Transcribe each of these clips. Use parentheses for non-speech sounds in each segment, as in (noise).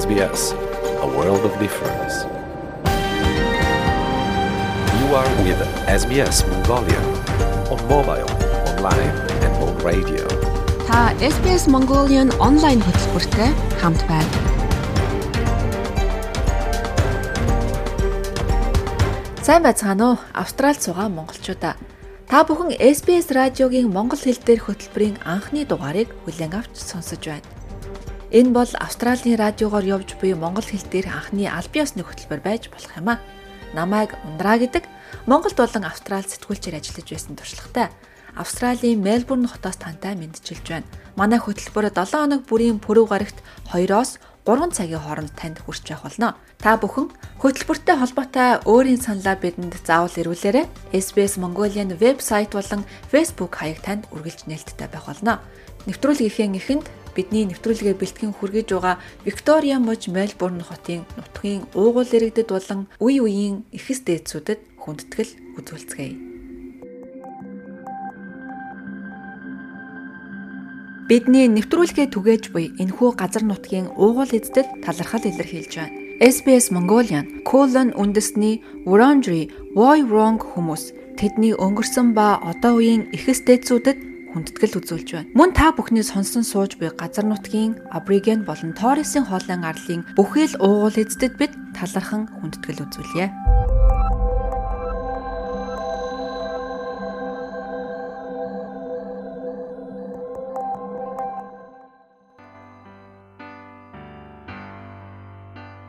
SBS, a world of difference. You are with SBS Mongolia on mobile, online and on radio. Та SBS Mongolian онлайн хөтөлбөртэй хамт байна. Сайн байцгаана уу? Австралид суугаа монголчуудаа. Та бүхэн SBS радиогийн монгол хэл дээрх хөтөлбөрийн анхны дугаарыг хүлээн авч сонсож байна. Энэ бол Австралийн радиогоор явж буй монгол хэл дээрх анхны аль биесны хөтөлбөр байж болох юм а. Намайг Ундраа гэдэг Монголд болон Австралид сэтгүүлчээр ажиллаж байсан туршлагатай. Австралийн Мельбурн хотоос тантай мэдчилж байна. Манай хөтөлбөр 7 хоног бүрийн пүрэв гарагт 2-оос 3 цагийн хооронд танд хүрч байх болно. Та бүхэн хөтөлбөртэй холбоотой өөрийн саналаа бидэнд заавал ирүүлээрэй. SBS Mongolian вебсайт болон Facebook хаяг танд үргэлж нээлттэй байх болно. Нэвтрүүлгийнхээ эхэнд бидний нэвтрүүлгээ бэлтгэн хүргэж байгаа Виктория муж Мельбурн хотын нутгийн уугуул иргэдэд болон үе үеийн эхэс дээдсүүдэд хүндэтгэл үзүүлцгээе. Бидний нэвтрүүлгээ түгээж буй энэхүү газар нутгийн уугуул эздэд талархал илэрхийлж байна. SBS Mongolian Colon үндэсний Wurundjeri Woi Wurrung хүмүүс тэдний өнгөрсөн ба одоо үеийн эхэс дээдсүүдэд хүндэтгэл үзүүлж байна. Мөн та бүхний сонсон сууж буй газар нутгийн Абриген болон Торресын хоолын арлын бүхэл уугуул эздэд бид талархан хүндэтгэл үзүүлье.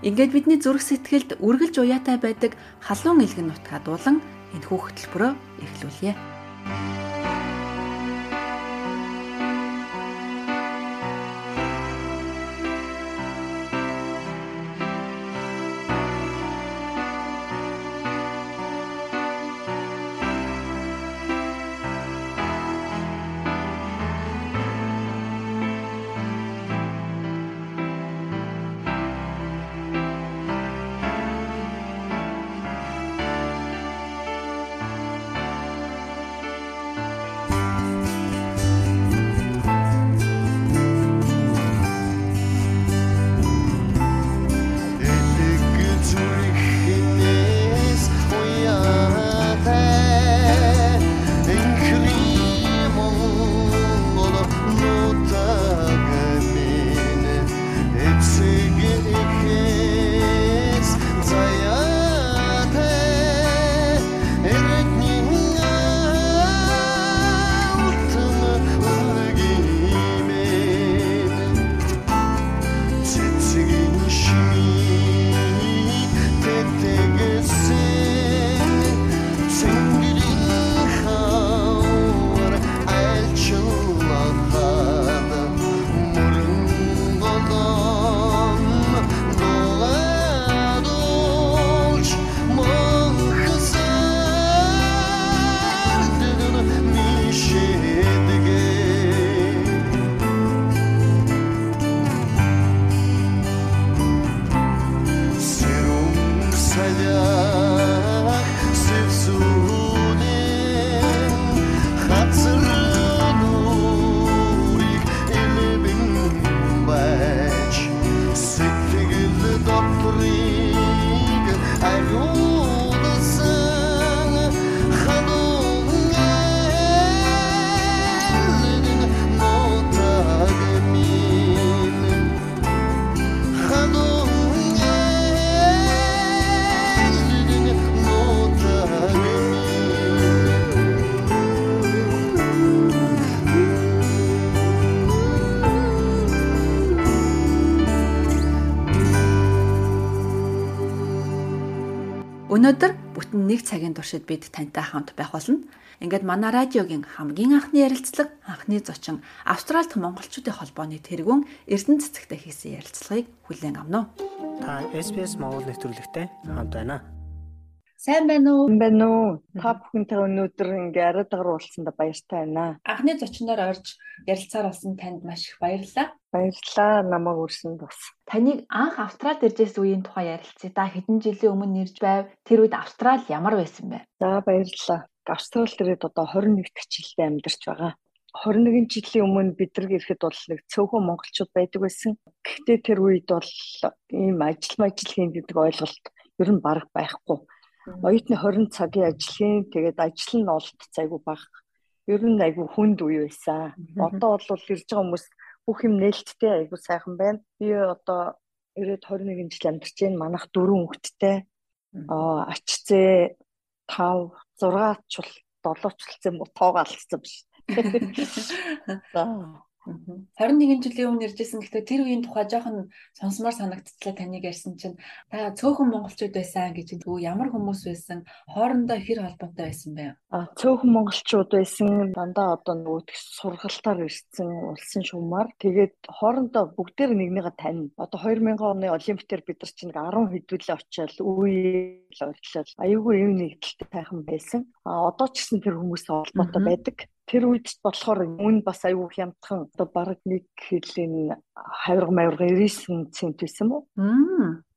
Ингээд бидний зүрх сэтгэлд үргэлж уяатай байдаг халуун илгэн нутгаа дуулан энэхүү хөтөлбөрөө эхлүүлье. Өнөөдөр бүтэн 1 цагийн туршид бид тантай хамт байх болно. Ингээд манай радиогийн хамгийн анхны ярилцлага анхны зочин Австралид монголчуудын холбооны тэргүүн Эрдэнэ цэцэгтэй хийсэн ярилцлагыг хүлээн авна уу? Та SBS Монгол нэвтрүүлэгтэй хамт байна. Сайн байна уу? Байна уу? Та бүхэнтэй өнөөдөр ингээ ариутгаар уулзсандаа баяртай байна. Анхны зочноор орж ярилцаар болсон танд маш их баярлалаа. Баярлалаа намайг үрсэнд бас. Таныг анх Австралид иржээс үеийн тухай ярилцъя. Та хэдэн жилийн өмнө ирж байв? Тэр үед Австрали ямар байсан бэ? За баярлалаа. Австралид ирээд одоо 21 дэх жилдээ амьдарч байгаа. 21 жилийн өмнө бидрэг ирэхэд бол нэг цөөхөн монголчууд байдаг байсан. Гэхдээ тэр үед бол ийм ажил мажил хийн гэдэг ойлголт ер нь бараг байхгүй. Оюутны 20 цагийн ажил хийн тэгээд ажил нь олдц айгу баг. Ер нь айгу хүнд үе байсан. Одоо бол ирж байгаа хүмүүс бүх юм нээлттэй айгу сайхан байна. Би одоо ирээд 21 жил амьдарч байна. Манайх дөрвөн хүүхэдтэй. Аа ачцээ 5 6 чул 7 чулцсан тоогоо алдсан биш. (laughs) За 21 жилийн өмнө иржсэн гэхдээ тэр үеийн тухай жоохон сонсомоор санагдчихлаа таныг ярьсан чинь та цөөхөн монголчууд байсан гэж тэгвэл ямар хүмүүс байсан хоорондоо хэр холбоотой байсан бэ? А цөөхөн монголчууд байсан дандаа одоо нөгөө сургалтаар ирсэн улсын шумаар тэгээд хоорондоо бүгдээр нэгнийгээ тань. Одоо 2000 оны олимпиадаар бид нар чинь 10 хэдүүлээ очиад үе ойлголоо. Аюулгүй юм нэгдэлтэй тайхан байсан. А одоо ч гэсэн тэр хүмүүстэй холбоотой байдаг тэр үед болохоор үн бас аюу хямдхан одоо баг нэг хэлийн хавирга мавирга 99 цент байсан уу?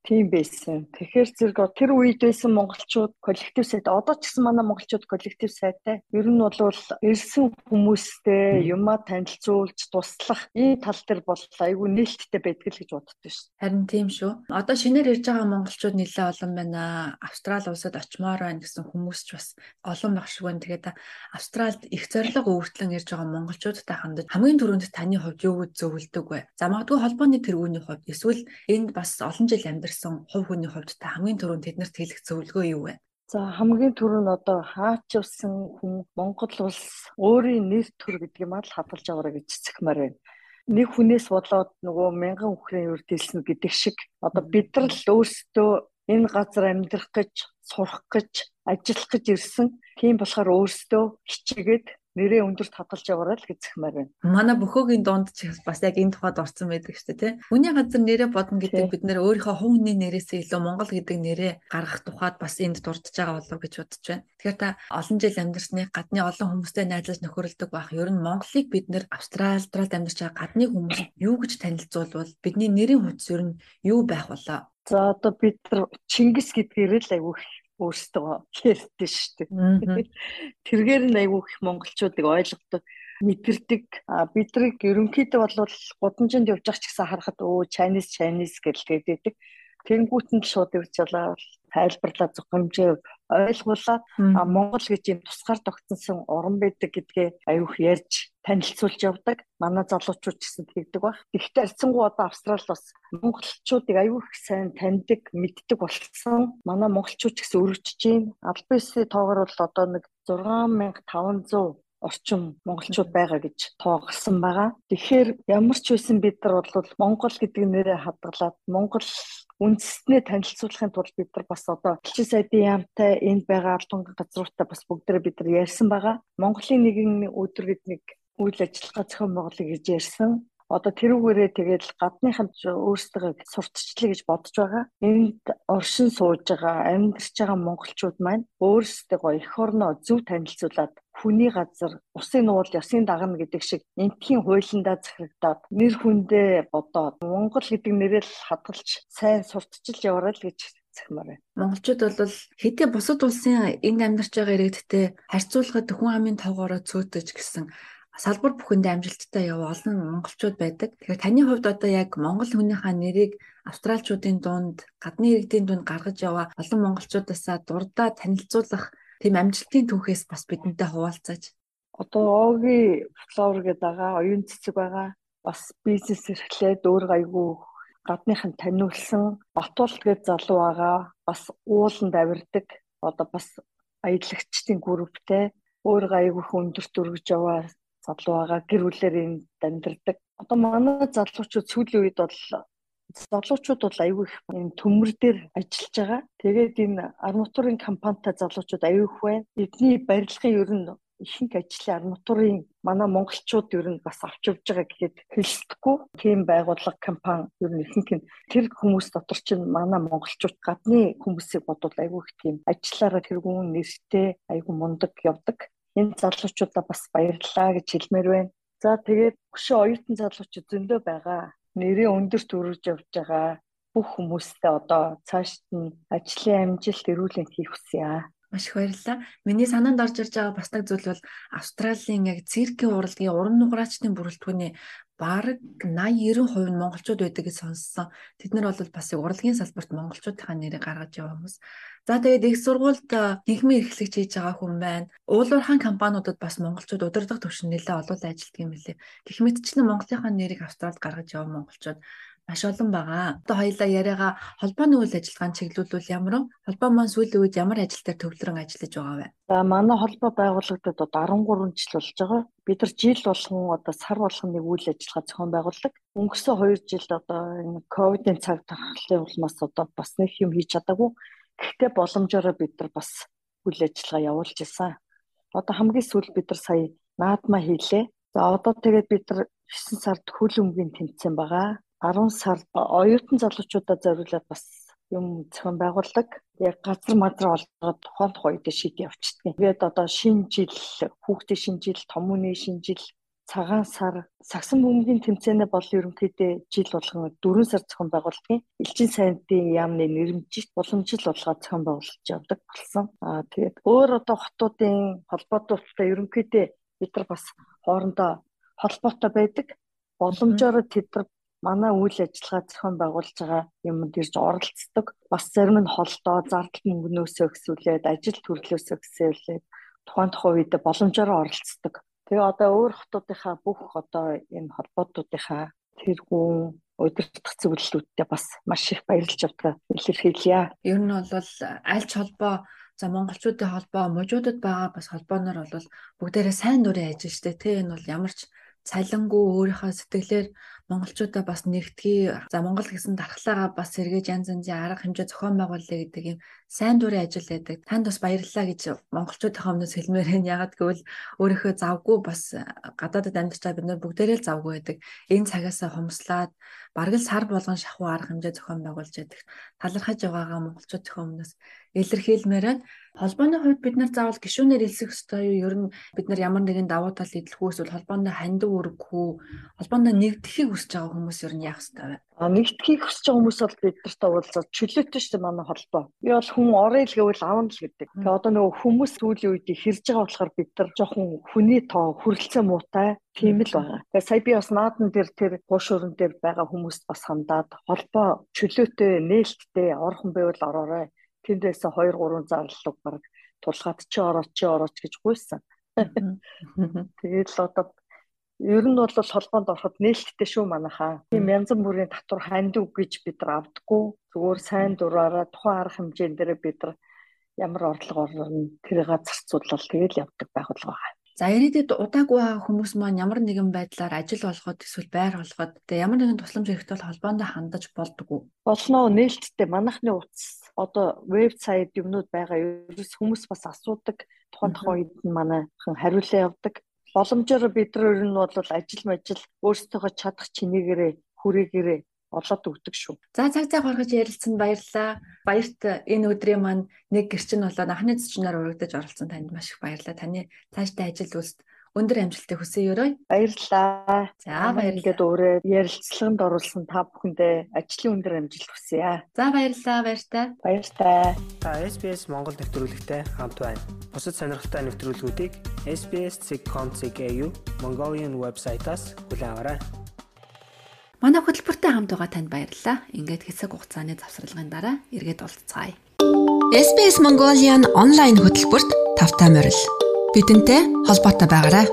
Тийм байсан. Тэгэхээр зэрэг тэр үед байсан монголчууд коллектив сайт одоо ч гэсэн манай монголчууд коллектив сайтай. Ер нь бол ирсэн хүмүүстэй юмаа танилцуулж туслах энэ тал дээр бол айгүй нээлттэй байдаг л гэж боддоо ш. Харин тийм шүү. Одоо шинээр ирж байгаа монголчууд нэлээ олон байна. Австрали улсад очимоор байна гэсэн хүмүүс ч бас олон байх шиг байна. Тэгээд Австралид их зориг өөртлөн ирж байгаа монголчуудтай хандаж хамгийн түрүүнд таны хувьд юу зөвлөдөг вэ? За магадгүй холбооны тэргүүний хувьд эсвэл энд бас олон жил амьдарч ирсэн хувь хүний хувьд та хамгийн түрүүнд тэднэрт хэлэх зөвлөгөө юу вэ? За хамгийн түрүүнд одоо хаач явсан хүн Монгол улс өөрийн нэр төр гэдгийг мал хадгалж аваарай гэж цэцгмээр байна. Нэг хүнээс болоод нөгөө мянган үхрийн үрд хэлсэн гэдэг шиг одоо бид нар л өөрсдөө энэ газар амьдрах гэж, сурах гэж, ажиллах гэж ирсэн. Тийм болохоор өөрсдөө хичээгээд нэрээ өндөрт хадгалж яваарай л гэзэхмээр байна. Манай бөхөөгийн дунд ч бас яг энэ тухайд орсон байдаг шүү дээ тий. Хүний газар нэрээ бодно гэдэг бид нэр өөрийнхөө хувь хүний нэрээсээ илүү Монгол гэдэг нэрээ гаргах тухайд бас энд дурдж байгаа болов гэж бодож байна. Тэгэхээр та олон жил амьдарсны гадны олон хүмүүстэй найзлаж нөхөрлөдөг байх. Ер нь Монголыг бид нэр Австралид амьдарч байгаа гадны хүмүүс юу гэж танилцуулбал бидний нэрийн хувьд ер нь юу байх болоо? За одоо бид Чингис гэдгээр л айгүй өөрсдөө ярьдэн шүү дээ. Тэргээр нь айгүй их монголчуудыг ойлгодог мэдэрдэг. А бидрийг ерөнхийдөө бол гудамжинд явж байгаа ч гэсэн харахад өө Chinese Chinese гэж хэлдэг. Тэнгүүтэнд шууд ирж ялаа тайлбарлаа зөвхөмжөө ойлгуулад Монгол гэж юм тусгаар тогтсон орн байдаг гэдгээ аюух ярьж танилцуулж явдаг. Манай залуучууд ч гэсэн тэгдэг баг. Гэхдээ арцсангуу одоо Австрали бас монголчуудыг аюух сайн таньдаг, мэддэг болсон. Манай монголчууд ч гэсэн өргөжж байна. Албасын тоогоор бол одоо нэг 6500 орчим монголчууд байгаа гэж тоогсон байгаа. Тэгэхээр ямар ч байсан бид нар бол Монгол гэдэг нэрээ хадгалаад Монгол үндэстнээ танилцуулахын тулд бид нар бас одоо элчин сайдын яамтай энд байгаа албан газруудтай бас бүгдээ бид нар ярьсан байгаа. Монголын нэгэн өдөр гэдэг нэг үйл ажиллагаа зохион байгуулах гэж ярьсан. Одоо тэрүүгээрээ тэгээд гадныхан өөрсдөө сурталчлаа гэж бодож байгаа. Энд оршин сууж байгаа, амьдарч байгаа монголчууд маань өөрсдөө эх орноо зөв танилцуулаад хүний газар усын нуул ясын дагна гэдэг шиг энтхийн хуулиндаа захирагдаад нэр хүндээ бодоод Монгол гэдэг нэрэл хадгалж сайн сурталчилж яваарай л гэж захимаар байна. Монголчууд бол хэдий бусад улсын энд амьдарч байгаа иргэдтэй харьцуулахад хүн амын тоогоороо цөөтөж гэсэн салбар бүхэндээ амжилттай яв олон монголчууд байдаг. Тэгэхээр таны хувьд одоо яг монгол хүнийхээ нэрийг австралчуудын дунд, гадны иргэдийн дунд гаргаж яваа олон монголчуудаасаа дурдаа танилцуулах тийм амжилтын түүхээс бас бидэнтэй хуваалцаач. Одоо Оги флор гэдэг байгаа, оюун цэцэг байгаа. Бас бизнес эрхлээд өөр гайгүй гадныхан таниулсан Батуулт гэж залуу байгаа. Бас ууланд авирдаг. Одоо бас аялагчдын групптэй өөр гайгүй хүндэрт өргөж яваа залуу байгаа гэр бүлээр энд амьдардаг. Одоо манай залуучууд сүүлийн үед бол залуучууд бол аюул их юм төмөр дээр ажиллаж байгаа. Тэгээд энэ арматурын компанитай залуучууд аюул их байна. Эдний барилгын ер нь ихэнх ажлын арматурын манай монголчууд ер нь бас авч явж байгаа гэхэд хэлсдэггүй. Тийм байгууллага компани ер нь ихэнх нь тэр хүмүүс дотор чинь манай монголчууд гадны хүмүүсийг бодвол аюул их тийм ажиллаараа тэргүүн нэртэй аюул мундаг явдаг энэ залуучуудаа бас баярлалаа гэж хэлмээр байна. За тэгээд хөшөө оюутан залуучууд зөндөө байгаа. Нэрээ өндөрт өргөж явж байгаа бүх хүмүүстээ одоо цаашд нь ажлын амжилт эрүүлэн хийх хүсье. Маш их баярлалаа. Миний санаанд орж ирж байгаа бас нэг зүйл бол Австралийн яг циркийн урлагийн уран нуграачдын бүрэлдэхүүний бараг 80 90% нь монголчууд байдаг гэж сонссон. Тэд нар бол бас урлагийн салбарт монголчуудынхаа нэрийг гаргаж яваа хүмүүс. За тэгээд их сургуульд гинхмийн эрхлэгч хийж байгаа хүн байна. Уулуурхаан компаниудад бас монголчууд удирдах төвшин нэлээд олон ажилтдаг юм билээ. Гэх мэтчлэн Монголынхаа нэрийг Австралид гаргаж яваа монголчууд маш олон байгаа. Одоо хоёлаа яриагаа холбооны үйл ажиллагаанд чиглүүлвэл ямар? Холбоо маань сүүлийн үед ямар ажил дээр төвлөрөн ажиллаж байгаа вэ? За манай холбоо байгуулагдаад одоо 13 жил болж байгаа. Бид нар жил болгон одоо сар болгон нэг үйл ажиллагаа зохион байгуулдаг. Өнгөрсөн 2 жилд одоо энэ ковидын цаг тархалтын улмаас одоо бас нэг юм хийж чадаагүй. Гэхдээ боломжоор бид нар бас үйл ажиллагаа явуулж ирсэн. Одоо хамгийн сүүл бид нар сая наадмаа хийлээ. За одоо тэгээд бид нар 9 сард хөл өмгийн тэмцээн байгаа. 10 сард оюутан залуучуудаа зориулаад бас юм зохион байгуулдаг. Яг газар мазар олгоод тухайн тухайн үед шийд явчихдаг. Тэгээд одоо шинэ жил, хүүхдийн шинэ жил, том үний шинэ жил, цагаан сар, сагсан бөмбөгийн тэмцээнэ бол ерөнхийдөө жил болгон 4 сар зохион байгуулдаг. Элчин сайдын яамны нэрмжит боломжил болгоод зохион байгуулж явдаг болсон. Аа тэгээд өөр одоо хотуудын холбоотуудтай ерөнхийдөө бид нар бас хоорондоо холбоотой байдаг. Боломжоор тэд нар манай үйл ажиллагаа зохион байгуулж байгаа юмд ирж оролцдог. Бас зарим нь холдоо зардал мөнгнөөсөө өсвөлээд ажил төрлөөсөө өсвөлээд тухайн тухайн үед боломжоор оролцдог. Тэгээ одоо өөр хотуудынхаа бүх одоо энэ холбоотуудынхаа тэргүүн удирдах зөвлөлүүдтэй бас маш их баярлж авдаг илэрхийлье. Ер нь бол аль ч холбоо За монголчуудын холбоо мужуудад байгаа бас холбооноор бол бүгдээрээ сайн дурын ажил штэ тий энэ бол ямар ч цалингуу өөрийнхөө сэтгэлээр монголчуудаа бас нэгтгэе. За Монгол гэсэн дархлаагаа бас сэргээж янз янзын арга хэмжээ зохион байгуулъя гэдэг юм сайн дурын ажил байдаг. Танд бас баярлалаа гэж монголчуудын өмнөөс хэлмээр байна. Ягаад гэвэл өөрийнхөө завгүй бас гадаадад амьдарч байгаа бид нар бүгдээрээ л завгүй байдаг. Энэ цагаасаа хумслаад бараг л сар болгон шахуу арга хэмжээ зохион байгуулж байдаг. Талархаж байгаагаа монголчуудын өмнөөс илэрхийлмээр байна. Холбооны хувьд бид нар заавал гишүүнээр элсэх ёстой юу? Ер нь бид нар ямар нэгэн давуу тал идэлхүү эсвэл холбоонд хандив өргөхүү, холбоонд нэгдэхийг хүсэж байгаа хүмүүс ер нь яах вэ? А нэгдэхийг хүсэж байгаа хүмүүс бол бид нартай уулзаад чөлөөтэй шүү дээ манай холбоо. Би бол хүн орё л гэвэл авна л гэдэг. Тэгээ одоо нөгөө хүмүүс сүүлийн үед хэрж байгаа болохоор бид нар жоохон хүний тоо хүрэлцээ муутай тийм л байгаа. Тэгээ сая би бас наадан дээр тэр хуушуурн дээр байгаа хүмүүст бас хандаад холбоо чөлөөтэй нээлттэй орхон байвал ороорой тэндээс 2 3 зарлалг баг тулгаад чи орооч чи орооч гэж гуйсан. (laughs) (laughs) Тэгээд л одоо ер нь бол холбоонд ороход нээлттэй шүү манайхаа. Тийм янз бүрийн татвар ханд үг гэж бид нар авдаггүй. Зүгээр сайн дураараа тухайн арга хэмжээнд дээр бид нар ямар орлого орно тэрийг зарцуулаад тэгэл явдаг байгууллага байгаа. За ирээдүйд удаагүй хүмүүс маань ямар нэгэн байдлаар ажил олгоод эсвэл байр олгоод тэгээ ямар нэгэн тусламж хэрэгтэй бол холбоонд хандаж болдгоо. Болно нээлттэй манайхны утас одоо вебсайт юмнууд байгаа. Ерөөс хүмүүс бас асуудаг. Тухайн тухайн үед нь манайхан хариулаа явдаг. Боломжоор бид нар ер нь бол ажил мажил өөрсдөө чадах чинээгээрээ хүрээгээрээ олоод өгдөг шүү. За цаг цаг гаргаж ярилцсанд баярлалаа. Баярт энэ өдрийн маань нэг гэрчин болоод анхны зочноор урагдаж оролцсон танд маш их баярлалаа. Таны цаашдаа ажил үйлс өндөр амжилтыг хүсье өрөө. Баярлалаа. За баярлалаа. Ингээд өөрөө ярилцлаганд оруулсан та бүхэндээ ажлын өндөр амжилт хүсье. За баярлалаа. Баяртай. Баяртай. Та SBS Монгол нэвтрүүлэгтэй хамт байна. Бусад сонирхолтой нэвтрүүлгүүдийг SBS.com.cg Mongolian вебсайтаас хүлээн аваарай. Манай хөтөлбөртэй хамт байгаа танд баярлалаа. Ингээд хэсэг хугацааны завсралгын дараа эргээд уулзцаая. SBS Mongolian онлайн хөтөлбөрт тавтай морил. Бидэнтэй холбоотой байгаарай.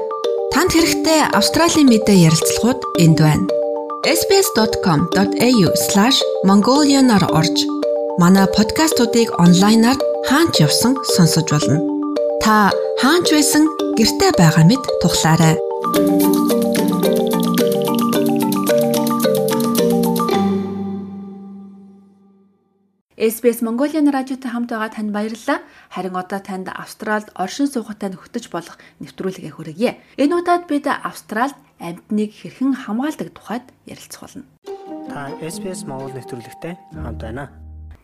Танд хэрэгтэй Австралийн мэдээ ярилцлагууд энд байна. sbs.com.au/mongolian-аар орж манай подкастуудыг онлайнаар хаанч явсан сонсож болно. Та хаанч байсан гэртээ байгаа мэт тухлаарай. SBS Mongolian радиотой хамт байгаа танд баярлалаа. Харин одоо танд Австралид оршин суугаттай нөхдөж болох нэвтрүүлгээ хүргье. Энэ удаад бид Австралид амьтныг хэрхэн хамгаалдаг тухайд ярилцах болно. Та SBS Монгол нэвтрүүлэгтэй хамт байна.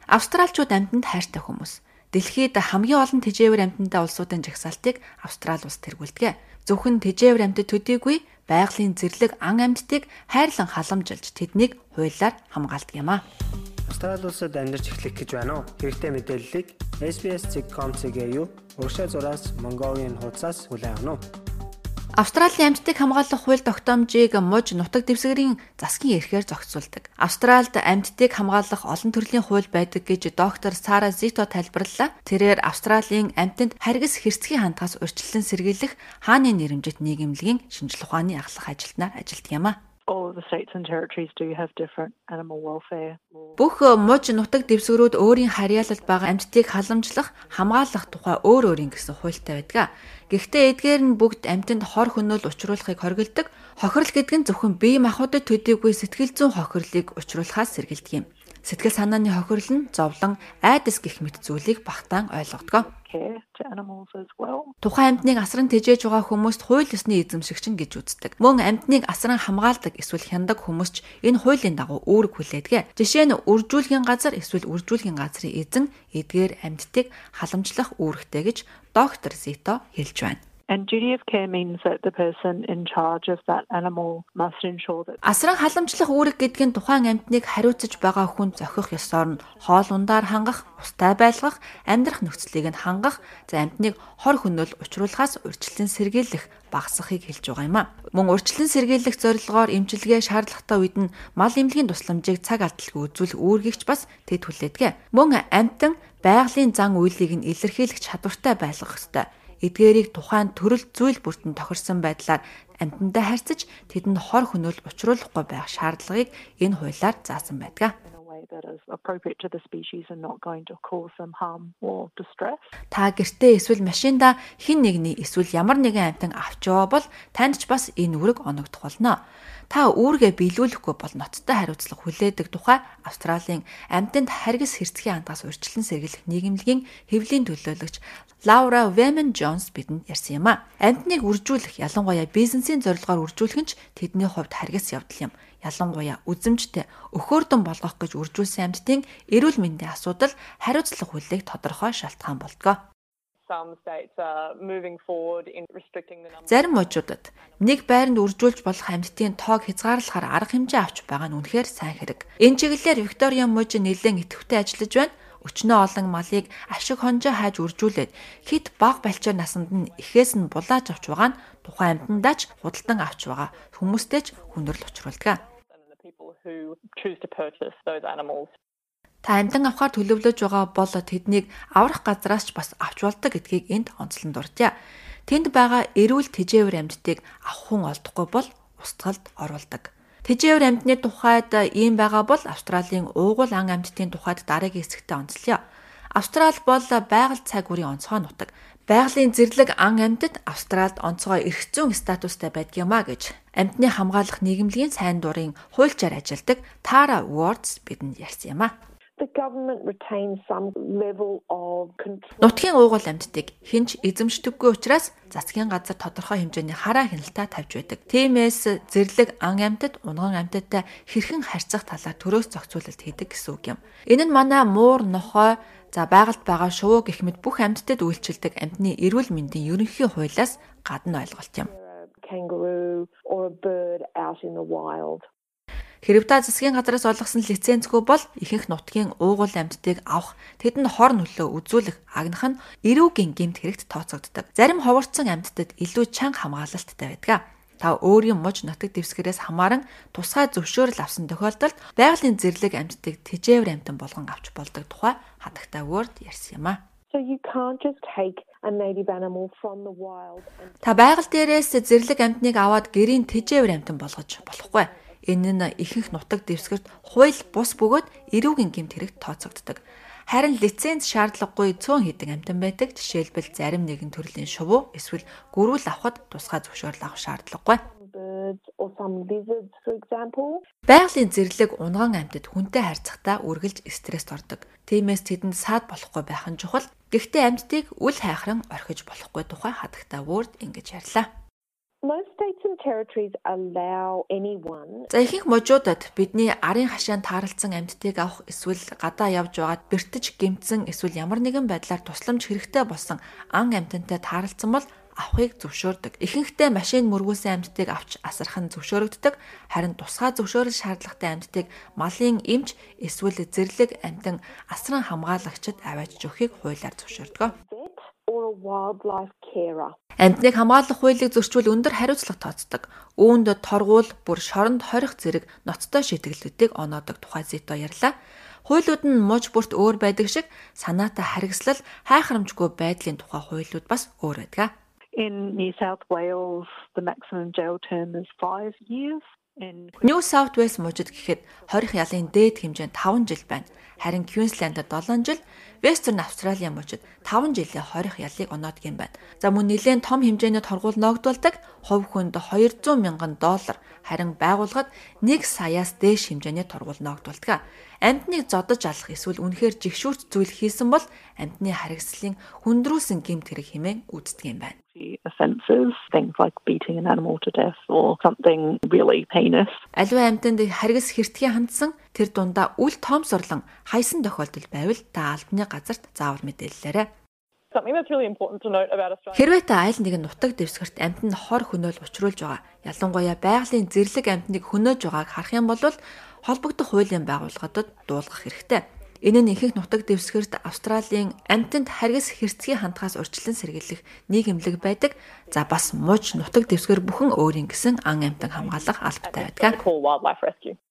Австралчууд амьтанд хайртай хүмүүс. Дэлхийд хамгийн олон тэжээвэр амьтантай улсуудын жагсаалтыг Австрали улс тэргүүлдэг. Зөвхөн тэжээвэр амьтад төдийгүй байгалийн зэрлэг ан амьтдыг хайрлан халамжилж тэднийг хуулиар хамгаалдаг юм а. Австрали улсад амьдарч эхлэх гэж байна уу? Хэрэгтэй мэдээллийг SBS.com.cg-ийн урагшаа зураас Mongolian хуудасаас хүлээн авах нь. Австралийн амьтдыг хамгаалах хууль тогтоомжийг муж нутаг дэвсгэрийн засгийн эрхээр зохицуулдаг. Австральд амьтдыг хамгаалах олон төрлийн хууль байдаг гэж доктор Сара Зито тайлбарллаа. Тэрээр Австралийн амьтанд харгас хэрцгий хандгаас урьдчилан сэргийлэх хааны нэрэмжит нийгэмлэгийн шинжлэх ухааны ахлах ажилтнаар ажилладаг юм а Бүх муж нутаг дэвсгэрүүд өөрийн харьяалалд байгаа амьтдыг халамжлах, хамгаалах тухай өөр өөрийн гэсэн хуультай байдаг. Гэхдээ эдгээр нь бүгд амьтанд хор хөнөөл учруулахыг хоригддаг. Хохирол гэдэг нь зөвхөн бие махбодод төдийгүй сэтгэл зүйн хохирлыг учруулахаас сэргийлдэг юм. Сэтгэл санааны хохирол нь зовлон, айдас гих мэт зүйлийг багтаан ойлгодгоо care to animals as well. Тухайн амьтныг асран тэжээж байгаа хүмүүст хууль ёсны эзэмшигч нь гэж үздэг. Мөн амьтныг асран хамгаалдаг эсвэл хяндаг хүмүүс ч энэ хуулийн дагуу үүрэг хүлээдэг. Жишээ нь үржүүлгийн газар эсвэл үржүүлгийн газрын эзэн эдгээр амьтдыг халамжлах үүрэгтэй гэж доктор Зито хэлж байна. Асран халамжлах үүрэг гэдэг нь тухайн амьтныг хариуцаж байгаа хүн зохих ёсоор нь хоол ундаар хангах, устай байлгах, амьдрах нөхцөлийг нь хангах, за амьтныг хор хөнөөл учруулахаас урьдчилан сэргийлэх багасгахыг хэлж байгаа юм а. Мөн урьдчилан сэргийлэх зорилгоор эмчилгээ шаардлагатай үед нь мал эмнэлгийн тусламжийг цаг алдалгүй үзүүлэх үүргийгч бас тэд хүлээдэг. Мөн амьтан байгалийн зан үйлийг нь илэрхийлэх чадвартай байлгах ёстой эдгээрийг тухайн төрөл зүйл бүртэн тохирсон байдлаар амьтандаа харьцаж тэдэнд хор хөнөөл учруулахгүй байх шаардлагыг энэ хуулиар заасан байдаг. Та гэртээ эсвэл машинда хин нэгний эсвэл ямар нэгэн амьтан авч яваа бол танд ч бас энэ үүрэг оногдох болно та үүргээ биелүүлэхгүй бол ноцтой хариуцлага хүлээдэг тухай Австралийн амьтанд харгас хэрцгий хандгаас урьдчилан сэргийлэх нийгэмлэгийн хэвлийн төлөөлөгч Лаура Вемен Джонс бидэнд ярьсан юм а. Амьтныг үржүүлэх ялангуяа бизнесийн зорилгоор үржүүлэх нь тэдний хувьд харгас явдал юм. Ялангуяа үзэмжтэй өхөөрдөн болгох гэж үржүүлсэн амьтдын эрүүл мэндийн асуудал хариуцлага хүлээх тодорхой шалтгаан болдгоо. Зарим мужуудад нэг байранд үржүүлж болох амьтдын тоог хязгаарлахаар арга хэмжээ авч байгаа нь үнэхээр сайн хэрэг. Энэ чиглэлээр Виктория муж нэлээд идэвхтэй ажиллаж байна. Өчнөө олон малыг ашиг хонжоо хайж үржүүлээд хит баг балчаар насанд нь эхээс нь булааж авч байгаа нь тухайн амьтандаа ч худалдан авч байгаа хүмүүстэй ч хүндрэл учруулдаг. Та амьдан авахар төлөвлөж байгаа бол тэднийг аврах газраас ч бас авч болдог гэдгийг энд онцлон дурдъя. Тэнд байгаа эрүүл тэжээвэр амьдтыг авах хүн олдохгүй бол устгалд оруулдаг. Тэжээвэр амьдны тухайд ийм байгаа бол Австралийн уугуул ан амьдтын тухайд дараагийн хэсэгтээ онцлоё. Австрали бол байгаль цаг үрийн онцгой нутаг. Байгалийн зэрлэг ан амьтад Австральд онцгой эрх зүйн статустай байдгиймаа гэж амьтны хамгаалах нийгэмлэгийн сайн дурын хуульчаар ажилладаг Tara Wards бидэнд ярьсан юм а. The government retains some level of control. Нутгийн уугуул амьтдыг хинч эзэмшдэггүй учраас засгийн газар тодорхой хэмжээний хараа хяналтаа тавьж байдаг. Тиймээс зэрлэг ан амьтад унган амьтадтай хэрхэн харьцах талаар төрөөс зохицуулалт хийдэг гэсэн үг юм. Энэ нь манай муур нохой за байгальд байгаа шувуу гэх мэт бүх амьтдад үйлчилдэг амьтны эрүүл мэндийн ерөнхий хуулиас гадна ойлголт юм kangaroo or a bird out in the wild. Хэрв та засгийн газраас олгосон лицензгүй бол ихэнх нутгийн уугуул амьтдыг авах, тэдэнд хор нөлөө үзүүлэх агнах нь эрүүгийн гэмт хэрэгт тооцогддог. Зарим ховорцсон амьтдад илүү чанга хамгаалалттай байдаг. Та өөрийн муж нутаг дэвсгэрээс хамааран тусгай зөвшөөрөл авсан тохиолдолд байгалийн зэрлэг амьтдыг тэжээвэр амьтан болгон авч болдог тухай хатагтай word ярьсан юм а. So you can't just take a native animal from the wild. Та байгаль дээрээс зэрлэг амьтныг аваад гэрийн тэжээвэр амьтан болгож болохгүй Энэ нь ихэнх нутаг дэвсгэрт хууль бус бөгөөд эрүүгийн гэмт хэрэгт тооцогддог. Харин лиценз шаардлагагүй цөөн хідэн амтан байдаг. Жишээлбэл зарим нэгэн төрлийн шувуу эсвэл гөрүүл авахд тусгай зөвшөөрөл авах шаардлагагүй. Байгалийн зэрлэг унган амьтад хүнтэй харьцахдаа үргэлж стресст ордог. Тиймээс тэдэнд саад болохгүй байх нь чухал. Гэхдээ амьтдыг үл хайхран орхиж болохгүй тухай хадагтай word ингэж ярьлаа. Most states and territories allow anyone За ихэнх мужуудад бидний арын хашаанд тааралцсан амьтдыг авах эсвэл гадаа явж байгаад бэртэж гэмтсэн эсвэл ямар нэгэн байдлаар тусламж хэрэгтэй болсон ан амьтантай тааралцсан бол авахыг зөвшөөрдөг. Ихэнхдээ машин мөргүүлсэн амьтдыг авч асарх нь зөвшөөрөгддөг. Харин тусгай зөвшөөрөл шаардлагатай амьтдыг малын эмч эсвэл зэрлэг амьтан асран хамгаалагчид аваачж өгөхийг хуулиар зөвшөөрдөг. Амьтныг хамгаалах хуулийг зөрчвөл өндөр хариуцлага тооцдог. Үүнд торгуул, бүр шоронд хорих зэрэг ноцтой шийтгэлүүдийг оноодог тухай зэто ярьлаа. Хуулиуд нь мууч бүрт өөр байдаг шиг санаатай харгислал хайхрамжгүй байдлын тухай хуулиуд бас өөр байдаг. In New South Wales, the maximum jail term is 5 years. New South Wales мужид гэхэд хорих ялын дээд хэмжээ нь 5 жил байна. Харин Queensland-д 7 жил, Western Australia мужид 5 жилийн хорих ялыг оноодог юм байна. За мөн нэлээд том хэмжээний торгуул ногдуулдаг хувь хүнд 200 мянган доллар, харин байгууллагад 1 саяас дээш хэмжээний торгуул ногдуулдаг. Амьтныг зодож алах эсвэл үнэхээр жигшүүрт зүйл хийсэн бол амьтны харгислалын хүндрүүлсэн гэмт хэрэг хэмээн үздэг юм байна offences, things like beating an animal to death or something really heinous. Аливаа амьтанд харгас хэртгий хандсан тэр дундаа үл тоомсорлон хайсан тохиолдол байвал та албаны газарт заавал мэдээллээрэй. Хэрвээ та айл нэгэн нутаг дэвсгэрт амьтанд хор хөнөөл учруулж байгаа, ялангуяа байгалийн зэрлэг амьтныг хөнөөж байгааг харах юм бол холбогдох хуулийн байгууллагуудад дуулгах хэрэгтэй. Энэ нь ихэнх нутаг дэвсгэрт Австралийн амьтанд харгас хэрцгий хандхаас урьдчилан сэргийлэх нийгэмлэг байдаг. За бас мууч нутаг дэвсгэр бүхэн өөрийн гэсэн ан амьтан хамгаалах албатай байдаг.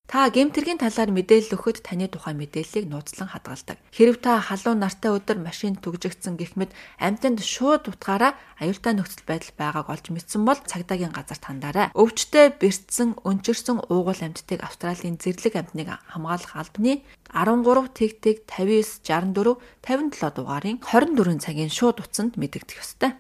Та гемтэргийн талаар мэдээлэл өгөхөд таны тухай мэдээллийг нууцлан хадгалдаг. Хэрв та халуун нартай өдөр машин түгжигдсэн гэх мэт амьтанд шууд утгаараа аюултай нөхцөл байдал байгааг олж мэдсэн бол цагдаагийн газарт хандаарай. Өвчтөе бэртсэн, өнчирсэн уугуул амьтдыг Австралийн зэрлэг амьтныг хамгаалах албаны 13 тэг тэг 59 64 57 дугаарын 24 цагийн шууд утсанд мэдэгдэх ёстой.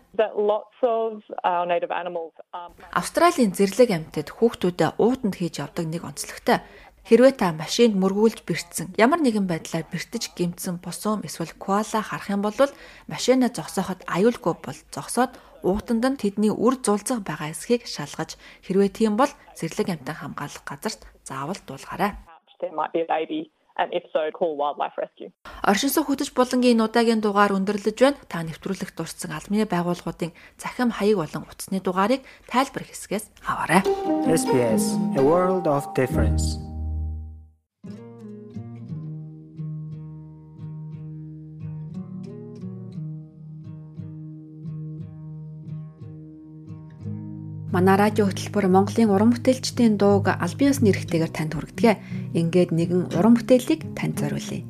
Австралийн зэрлэг амьтад хүүхдүүдэд уутанд хийж явдаг нэг онцлогтой. Хэрвээ та машинд мөргүүлж бэртсэн ямар нэгэн байдлаар бэртэж гимтсэн босуум эсвэл коала харах юм бол машинаа зогсооход аюулгүй бол зогсоод уутанд нь тэдний үр зулцах байгаа эсхийг шалгаж хэрвээ тийм бол зэрлэг амьтан хамгаалах газарт заавал дуулгаарай and if so call wildlife rescue. Оршин суух хөтөч булангийн удаагийн дугаар өндөрлөж байна. Та нэвтрүүлэх дурсан албаны байгууллагуудын захим хаяг болон утасны дугаарыг тайлбар хэсгээс аваарай. SPS A World of Difference Манай радио хөтөлбөр Монголын уран бүтээлчдийн дууг аль биесны эрхтэйгээр танд хүргэдэг. Ингээд нэгэн уран бүтээлийг танд зориулъя.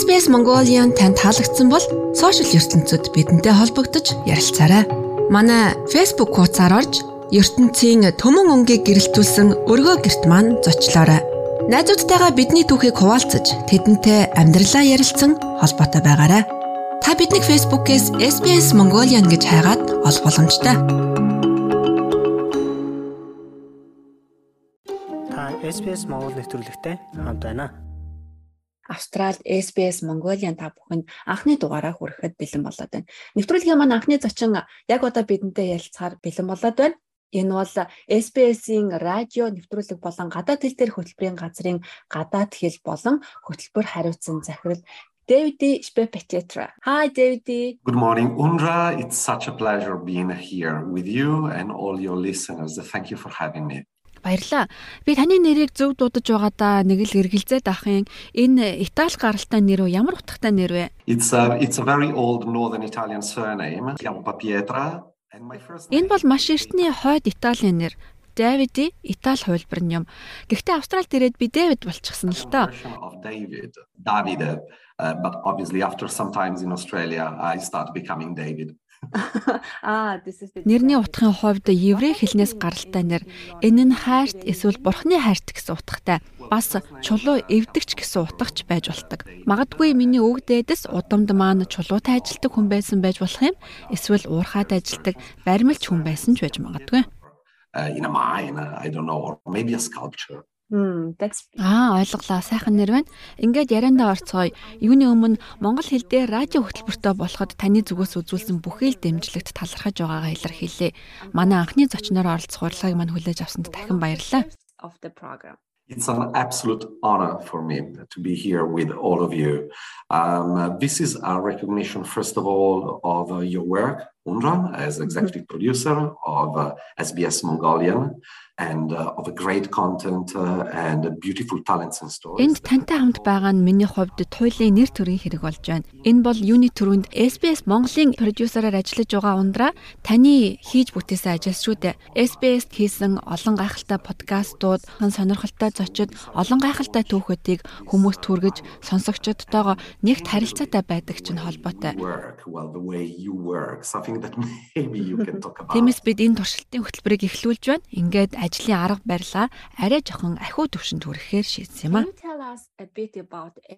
SBS Mongolian танд таалагдсан бол сошиал ертөнцид бидэнтэй холбогдож ярилцаарай. Манай Facebook хуудасаар орж ертөнцийн төмөн өнгийг гэрэлтүүлсэн өргөө герт маань зочлоорой. Найзуудтайгаа бидний түүхийг хуваалцаж тэдэнтэй амьдралаа ярилцсан холбоотой байгаарай. Та биднийг Facebook-ээс SBS Mongolian гэж хайгаад олох боломжтой. Та SBS Монгол нэвтрүүлэгтэй хамт байна. Австрал SBS Mongolian та бүхэнд анхны дугаараа хүрэхэд бэлэн болоод байна. Нэвтрүүлгийн маань анхны зочин яг одоо бидэнтэй ярилцахаар бэлэн болоод байна. Энэ бол SBS-ийн радио нэвтрүүлэг болон гадаад хэл дээр хөтөлбөрийн газрын гадаад хэл болон хөтөлбөр хариуцсан захирал David Spepetitra. Hi David. Good morning Undra. It's such a pleasure being here with you and all your listeners. Thank you for having me. Баярлаа. Би таны нэрийг зөв дуудаж байгаадаа нэг л эргэлзээд ахын энэ Итали гаралтай нэр үү? Ямар утгатай нэр вэ? It's a it's a very old northern Italian surname. Chiampa Pietra and my first Энэ бол маш эртний хойд Италийн нэр. Давиди Итали хувилбар нь юм. Гэхдээ Австралид ирээд би Дэвид болчихсон л тоо. David. Davide. Uh, but obviously after some times in Australia I started becoming David. Аа, нэрний утгын хувьд еврей хэлнээс гаралтай нэр. Энэ нь хайрт эсвэл бурхны хайрт гэсэн утгатай. Бас чулуу эвдэгч гэсэн утгач байж болдог. Магадгүй миний өвөг дээдэс удамд маань чулуутай ажилтдаг хүн байсан байж болох юм. Эсвэл уурхаад ажилтдаг баримлч хүн байсан ч байж магадгүй. Uh, in a mine, I don't know, or maybe a sculpture. Аа ойлголоо. Сайхан нэр байна. Ингээд яриандаа орцгоё. Юуны өмнө монгол хэл дээр радио хөтөлбөртөө болоход таны зүгээс үзүүлсэн бүхий л дэмжлэгт талархаж байгаагаа илэрхийлье. Манай анхны зочноор оролцох урилгыг мань хүлээж авсанд дахин баярлалаа. It's an absolute honor for me to be here with all of you. Um, this is a recognition, first of all, of uh, your work, Undra, as executive producer of uh, SBS Mongolian. and uh, of a great content uh, and beautiful talents and stories. Энд тантай хамт байгаа нь миний хувьд туйлын нэр төрийн хэрэг болж байна. Энэ бол юуны төрөнд SBS Монголын продюсераар ажиллаж байгаа ундраа таны хийж бүтээсэн ажил шүү дээ. SBS хийсэн олон гайхалтай подкастууд, сонирхолтой зочид, олон гайхалтай түүхүүдийг хүмүүст хүргэж сонсогчдтойгоо нэгт харилцаатай байдаг чинь холбоотой. Тиймээс бид энэ туршилтын хөтөлбөрийг эхлүүлж байна. Ингээд ажлын арга барилаа арай жоохон ахиу төвшөнд хүрэхээр шийдсэн юм а.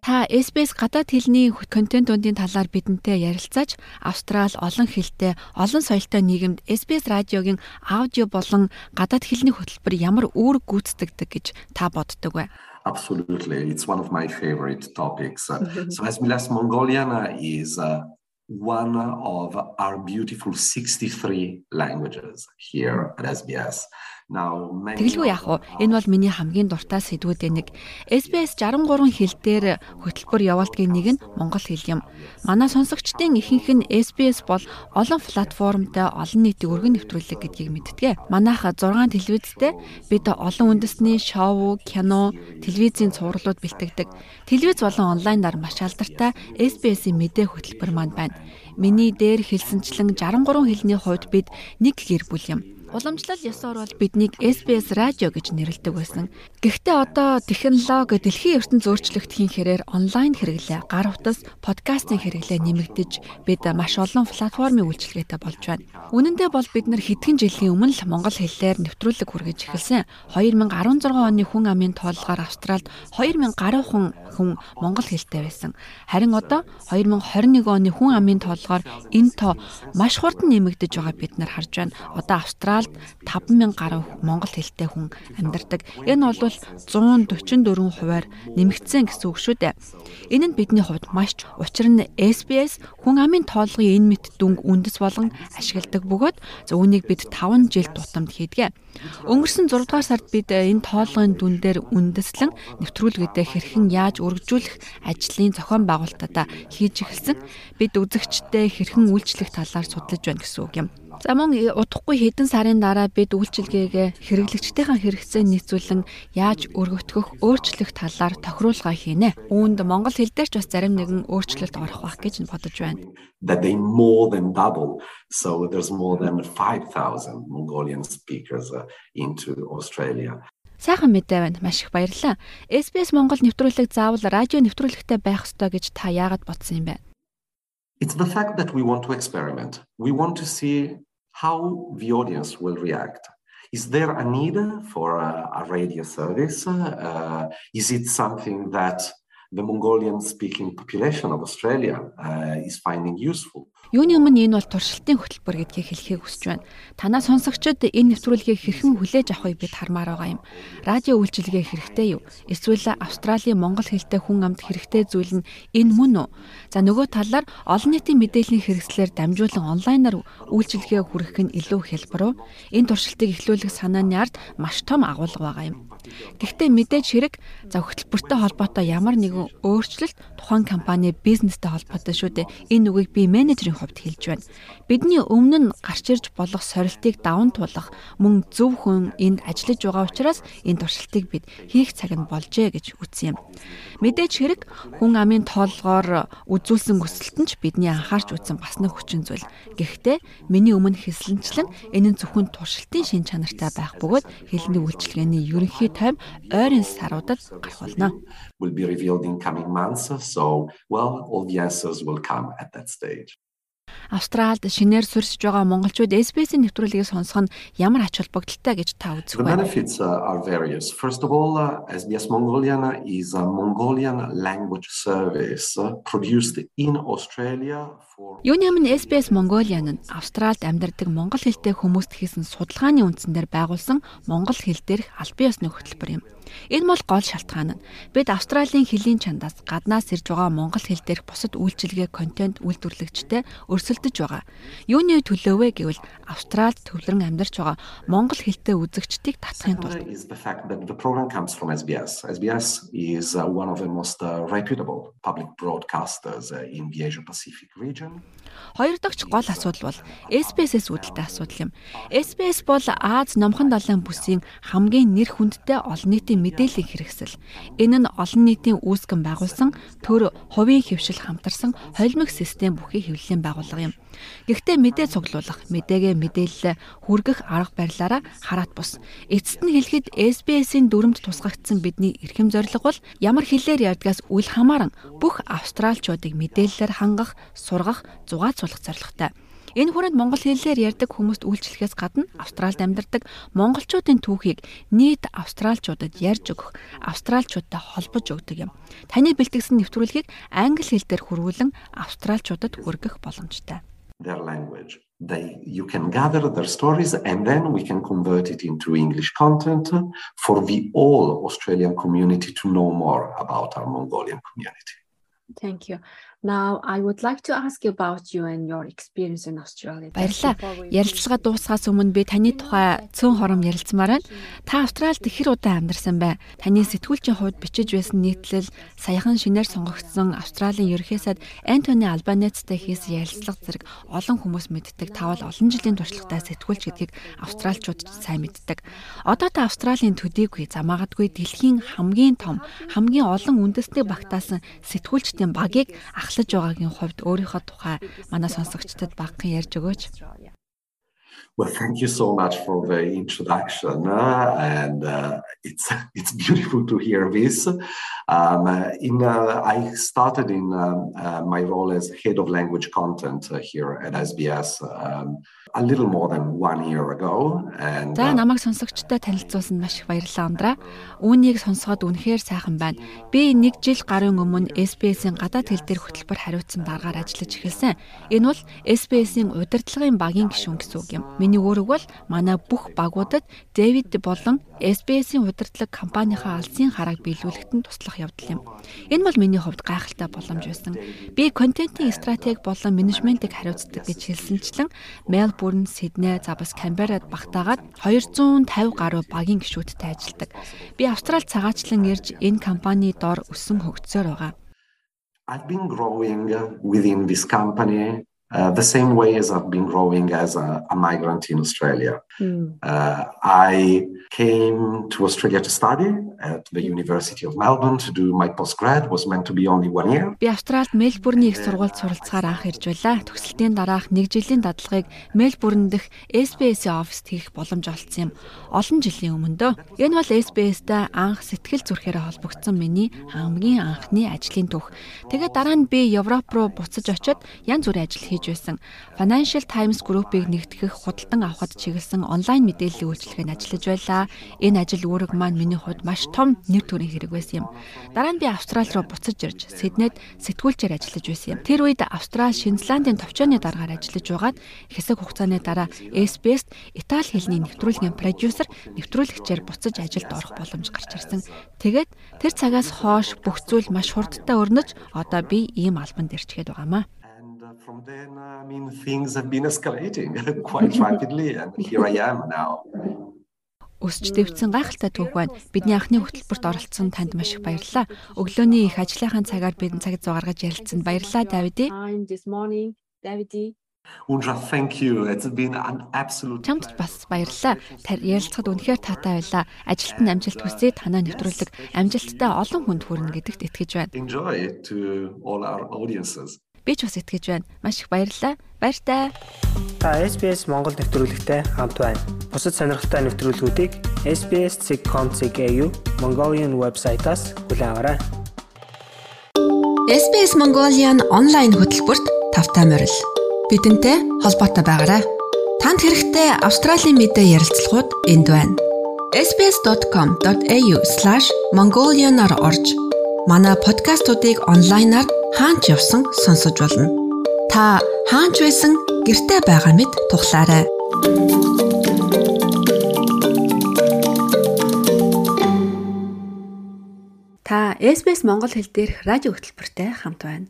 Та SBS гадаад хэлний контентуудын талаар бидэнтэй ярилцаж Австрал олон хэлтэй, олон соёлтой нийгэмд SBS радиогийн аудио болон гадаад хэлний хөтөлбөр ямар үүрэг гүйцэтгэдэг гэж та боддог вэ? Absolutely. It's one of my favorite topics. (laughs) so SBS Mongolian is uh, one of our beautiful 63 languages here at SBS. Тэгэлгүй яах вэ? Энэ бол миний хамгийн дуртай сэдвүүдийн нэг. SBS 63 хэл дээр хөтөлбөр явуулдгийн нэг нь монгол хэл юм. Манай сонсогчдын ихэнх нь SBS бол олон платформтой олон нийтийн өргөн нэвтрүүлэг гэдгийг мэддэг. Манайх 6 телевизтэй бид олон үндэсний шоу, кино, телевизийн цувралууд бэлтгэдэг. Телевиз болон онлайнаар маш алдартай SBS-ийн мэдээ хөтөлбөр маань байна. Миний дээр хэлсэнчлэн 63 хэлний хувьд бид нэг гэр бүл юм. Уламжлал ёсоор бол биднийг SBS радио гэж нэрлэдэг байсан. Гэхдээ одоо технологи дэлхийн ертөнц өөрчлөгдөхийн хэрээр онлайн хэрэглээ, гар утас, подкастын хэрэглээ нэмэгдэж бид маш олон платформын үйлчилгээтэй болж байна. Үнэн дээр бол бид нар хэдхэн жилийн өмнө л монгол хэлээр нэвтрүүлэг хүргэж эхэлсэн. 2016 оны хүн амын тоолгоор Австралид 2000 гаруй хүн хүн монгол хэлтэй байсан. Харин одоо 2021 оны хүн амын тоолгоор энэ тоо маш хурдан нэмэгдэж байгааг бид нар харж байна. Одоо Австрал Австралид 5000 гаруй монгол хэлтэй хүн амьдардаг. Энэ бол 144 хувиар нэмэгдсэн гэсэн үг шүү дээ. Энэ нь бидний хувьд маш учир нь SBS хүн амын тоолгын энэ мэт дүнг үндэс болгон ашигладаг бөгөөд үүнийг бид 5 жил тутамд хийдгээ. Өнгөрсөн 6 дугаар сард бид энэ тоолгын дүн дээр үндэслэн нэвтрүүлгээдээ хэрхэн яаж үргэлжлүүлэх ажлын зохион байгуулалтаа хийж эхэлсэн. Бид үзэгчтэй хэрхэн үйлчлэх талаар судлаж байна гэсэн үг юм. За мөн удахгүй хэдэн сарын дараа бид үйлчилгээгээ хэрэглэгчдийн хэрэгцээ нийцүүлэн яаж өргөгдөх, өөрчлөх талаар тохируулга хийнэ. Үүнд монгол хэл дээр ч бас зарим нэгэн өөрчлөлт орох байх гэж бодож байна. That they more than double. So there's more than 5000 Mongolian speakers uh, into Australia. Сайхан мэдээ байна. Маш их баярлалаа. SBS Монгол нэвтрүүлэг заавал радио нэвтрүүлэгтэй байх ёстой гэж та яагаад бодсон юм бэ? It's the fact that we want to experiment. We want to see how the audience will react. Is there a need for a, a radio service? Uh, is it something that the Mongolian speaking population of Australia uh, is finding useful? Юуны өмнө энэ бол туршилтын хөтөлбөр гэдгийг хэлхийг хүсэж байна. Танаа сонсогчид энэ нэвтрүүлгийг хэрхэн хүлээж авахыг бид хармаар байгаа юм. Радио үйлчилгээ хэрэгтэй юу? Эсвэл Австралийн монгол хэлтэй хүн амд хэрэгтэй зүйл нь энэ мөн үү? За нөгөө талаар олон нийтийн мэдээллийн хэрэгслээр дамжуулан онлайнаар үйлчилгээ хүргэх нь илүү хялбар уу? Энэ туршилтыг эхлүүлэх санааны ард маш том агуулга байгаа юм. Гэхдээ мэдээж хэрэг за хөтөлбөртэй холбоотой ямар нэгэн өөрчлөлт тухайн компани бизнестэй холбоотой шүү дээ. Энэ үгийг би менежерийн хувьд хэлж байна. Бидний өмнө нь гарч ирж болох сорилтыг даван туулах мөн зөв хүн энд ажиллаж байгаа учраас энэ туршилтыг бид хийх цаг нь болжээ гэж үзсэн юм. Мэдээж хэрэг хүн амын тоолгоор үзүүлсэн өсөлт нь ч бидний анхаарч үзсэн бас нэг хүчин зүйл. Гэхдээ миний өмнө хэлсэнчлэн энэ нь зөвхөн туршилтын шин чанартай байх бөгөөд хэлний үйлчилгээний ерөнхий тайм ойрын саруудад гарах болно. will be revealed in coming months. So, well, all the answers will come at that stage. Австралид шинээр суурьшиж байгаа монголчууд SBS-ийн нэвтрүүлгийг сонсох нь ямар ач холбогдолтой гэж та үзэх The вэ? benefits uh, are various. First of all, uh, SBS Mongolian is a Mongolian language service uh, produced in Australia өмнө SBS Mongolian нь Австралид амьдардаг монгол хэлтэй хүмүүст хийсэн судалгааны үндсээр байгуулсан монгол хэл дээрх аль бие усны хөтөлбөр юм. Энэ бол гол шалтгаан нь. Бид Австралийн хэлийн чандаас гаднаас ирж байгаа монгол хэл дээрх бусад үйлчилгээ контент үйлдвэрлэгчтэй өрсөлдөж байгаа. Юуны төлөө вэ гэвэл Австралид төвлөрөн амьдарч байгаа монгол хэлтэй үзэгчдийг татахын тулд. SBS is uh, one of the most uh, reputable public broadcasters uh, in the Asia Pacific region. Хоёр дахь гол асуудал бол SBS-с үүдэлтэй асуудал юм. SBS бол Аз номхон далайн бүсийн хамгийн нэр хүндтэй олон нийтийн мэдээллийн хэрэгсэл. Энэ нь олон нийтийн үүсгэн байгуулсан төр хувийн хөвшил хамтарсан холимог систем бүхий хэвлэлийн байгууллага юм. Гэхдээ мэдээ цуглуулах, мэдээгээ мэдээлэл хүргэх арга барилаараа хараат бус. Эцэст нь хэлэхэд SBS-ийн дүрмд тусгагдсан бидний эрхэм зорилго бол ямар хэлээр ярьдгаас үл хамааран бүх австралчуудыг мэдээллээр хангах, сургах, зугаацуулах зорилготой. Энэ хүрээнд монгол хэлээр ярьдаг хүмүүст үйлчлэхээс гадна Австралид амьдардаг монголчуудын түүхийг нийт австралчуудад ярьж өгөх, австралчуудтай холбож өгдөг юм. Таны бэлтгэсэн нэвтрүүлгийг англи хэл дээр хөрвүүлэн австралчуудад хүргэх боломжтой. their language. They, you can gather their stories and then we can convert it into English content for the all Australian community to know more about our Mongolian community. Thank you. Now, I would like to ask you about you and your experience in Australia. Баярлалаа. Ярилцлага дуусгаас өмнө би таны тухай цөөн хором ярилцмаар байна. Та Австралид их удаан амьдарсан бай. Таны сэтгүүлчийн хувьд бичиж байсан нийтлэл саяхан шинээр сонгогдсон Австралийн ерөнхий сайд Антони Албанецтэй хийсэн ярилцлага зэрэг олон хүмүүс мэддэг. Та бол олон жилийн туршлагатай сэтгүүлч гэдгийг австралчууд сайн мэддэг. Одоо та Австралийн төдийгүй замаагадгүй дэлхийн хамгийн том, хамгийн олон үндэсний багтаасан сэтгүүлчдийн багийг ахлаж байгаагийн хувьд өөрийнхөө тухай манай сонсогчдод багхан ярьж өгөөч. Well, thank you so much for the introduction, uh, and uh, it's it's beautiful to hear this. Um, uh, in uh, I started in um, uh, my role as head of language content uh, here at SBS um, a little more than one year ago, and За uh, намайг сонсогчтой танилцуулсанд маш их баярлалаа ундраа. Үүнийг сонсоход үнэхээр сайхан байна. Би нэг жил гарын өмнө SBS-ийн гадаад хэл дээр хөтөлбөр хариуцсан дараагаар ажиллаж эхэлсэн. Энэ бол SBS-ийн удирдлагын багийн гишүүн гэсэн үг юм. Миний үүрэг бол манай бүх багуудад Дэвид болон SBS-ийн удирдлага компанийнхаа алсын харааг биелүүлэхэд туслах явдал юм. Энэ бол миний хувьд гайхалтай боломж байсан. Би контентын стратеги болон менежментийг хариуцдаг гэж хэлсэнчлэн Мельбурн, Сидней, за бас Камберад багтаагаад 250 гаруй багийн гишүүдтэй ажилладаг. Би Австрали цагаачлан ирж энэ компани дор өссөн хөгжсөөр байгаа. I've been growing within this company uh, the same way as I've been growing as a, a migrant in Australia. Mm. Uh, I came to Australia to study at the University of Melbourne to do my postgrad was meant to be only one year. Би Австралид Мельбурний их сургуульд суралцахаар анх ирж байлаа. Төгсөлтийн дараах нэг жилийн дадлагыг Мельбурн дэх SBS-ийн оффист хийх боломж олцсон юм. Олон жилийн өмнө дөө. Энэ бол SBS-тэй анх сэтгэл зүрхээрээ холбогдсон миний хамгийн анхны ажлын түүх. Тэгээд дараа нь би Европ руу буцаж очиод янз бүрийн ажил хийж байсан. Financial Times Group-ыг нэгтгэх худалдан авахд чиглэсэн онлайн мэдээллийн үйлчилгээнд ажиллаж байлаа. Энэ ажил үүрэг маань миний хувьд маш том нэр төрийн хэрэг байсан юм. Дараа нь би Австрали руу буцаж ирж Сиднейд сэтгүүлчээр ажиллаж байсан юм. Тэр үед Австрали, Шинзландын товчооны дараагаар ажиллаж байгаад хэсэг хугацааны дараа SBS-т Итали хэлний нэвтрүүлгийн продюсер, нэвтрүүлэгчээр буцаж ажилд орох боломж гарч ирсэн. Тэгээд тэр цагаас хойш бүх зүйл маш хурдтай өрнөж одоо би ийм албанд ирчгээд байгаамаа from then, I mean, things have been escalating (laughs) quite rapidly, and here I am now. Өсч дэвцэн гайхалтай түүх байна. Бидний анхны хөтөлбөрт оролцсон танд маш их баярлалаа. Өглөөний их ажлынхаа цагаар бидэнд цаг зав гаргаж ярилцсанд баярлалаа. Давиди. Унжа thank you. It's been an absolute Чамд бас баярлалаа. Ярилцахад үнэхээр таатай байлаа. Ажилд нь амжилт хүсье. Танаа нэвтрүүлэг амжилттай олон хүнд хүрнэ гэдэгт итгэж байна. Enjoy to all our audiences. Би ч бас итгэж байна. Маш их баярлалаа. Баяртай. Та SBS Монгол нэвтрүүлэгтэй хамт байна. Бусад сонирхолтой нэвтрүүлгүүдийг SBS.com.cg Mongolian вебсайтаас хүлээн аваарай. SBS Mongolian онлайн хөтөлбөрт тавтай морил. Бидэнтэй холбоотой байгаарай. Танд хэрэгтэй Австралийн мэдээ ярилцлагууд энд байна. sbs.com.au/mongolian-аар орж манай подкастуудыг онлайнаар хаач явсан сонсож болно. Та хаач байсан гэртээ байгаа мэд тухлаарай. Та SBS Монгол хэл дээрх радио хөтөлбөртэй хамт байна.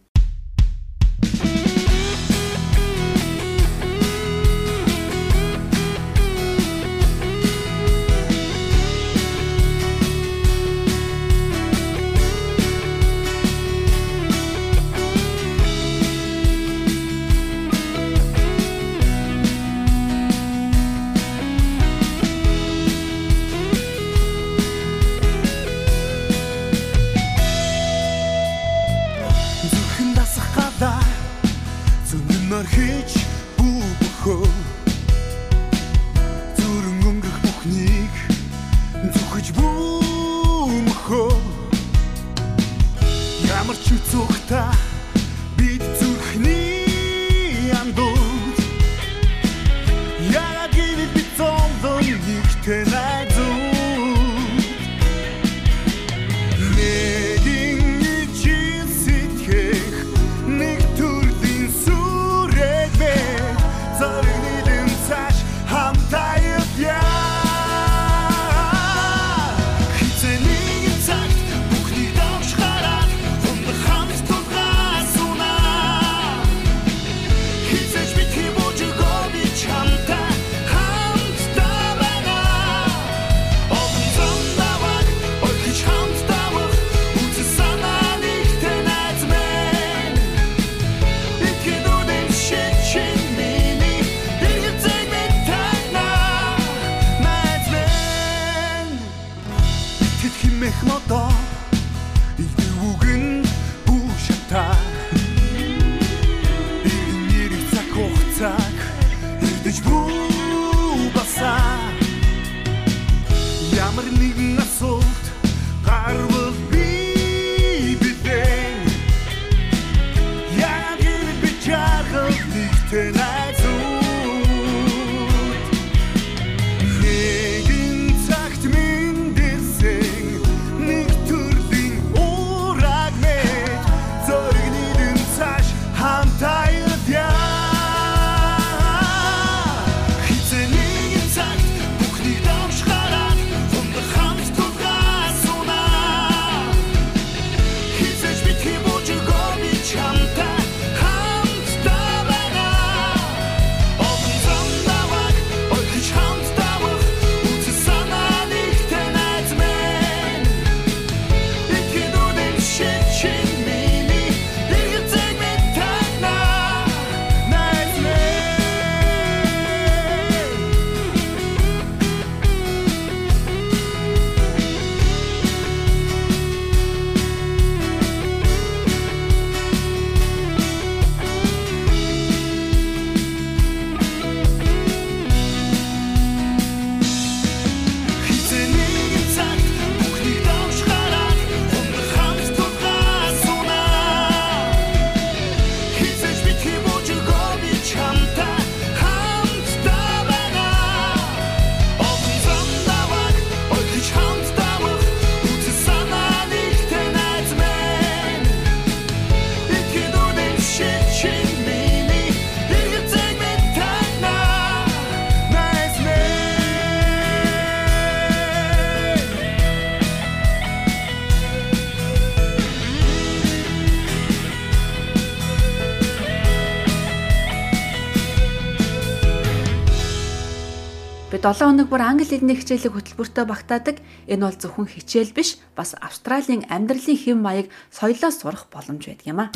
Би 7 хоног бүр англи хэлний хичээлийг хөтөлбөртөө багтаадаг. Энэ бол зөвхөн хичээл биш, бас Австралийн амьдралын хэм маяг соёлоос сурах боломж байдаг юм а.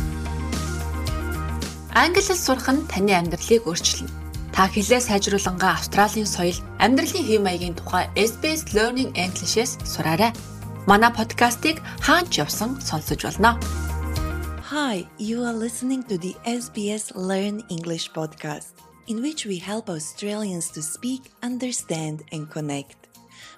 Англи хэл сурах нь таны амьдралыг өөрчилнө. Та хэлээ сайжруулангаа Австралийн соёл, амьдралын хэм маягийн тухай SBS Learning English-с сураарай. Манай подкастыг хаач явсан сонсож болно. Hi, you are listening to the SBS Learn English podcast. In which we help Australians to speak, understand, and connect.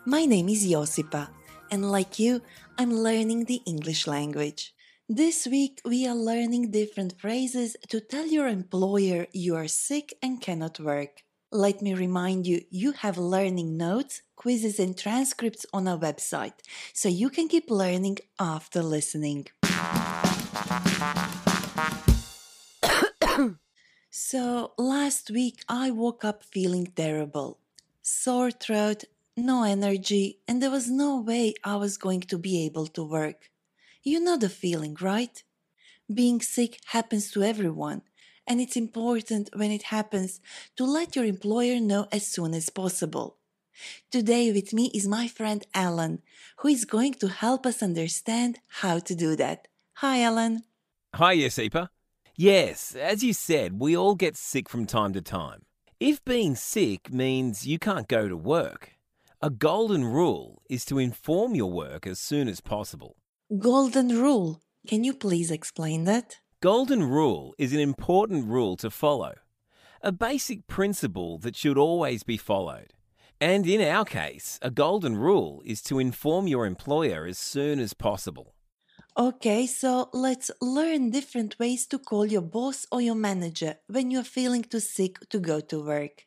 My name is Josipa, and like you, I'm learning the English language. This week, we are learning different phrases to tell your employer you are sick and cannot work. Let me remind you, you have learning notes, quizzes, and transcripts on our website, so you can keep learning after listening. (coughs) (coughs) (coughs) So last week I woke up feeling terrible. Sore throat, no energy, and there was no way I was going to be able to work. You know the feeling, right? Being sick happens to everyone, and it's important when it happens to let your employer know as soon as possible. Today with me is my friend Alan, who is going to help us understand how to do that. Hi, Alan. Hi, Yesipa. Yes, as you said, we all get sick from time to time. If being sick means you can't go to work, a golden rule is to inform your work as soon as possible. Golden rule. Can you please explain that? Golden rule is an important rule to follow, a basic principle that should always be followed. And in our case, a golden rule is to inform your employer as soon as possible. Okay, so let's learn different ways to call your boss or your manager when you're feeling too sick to go to work.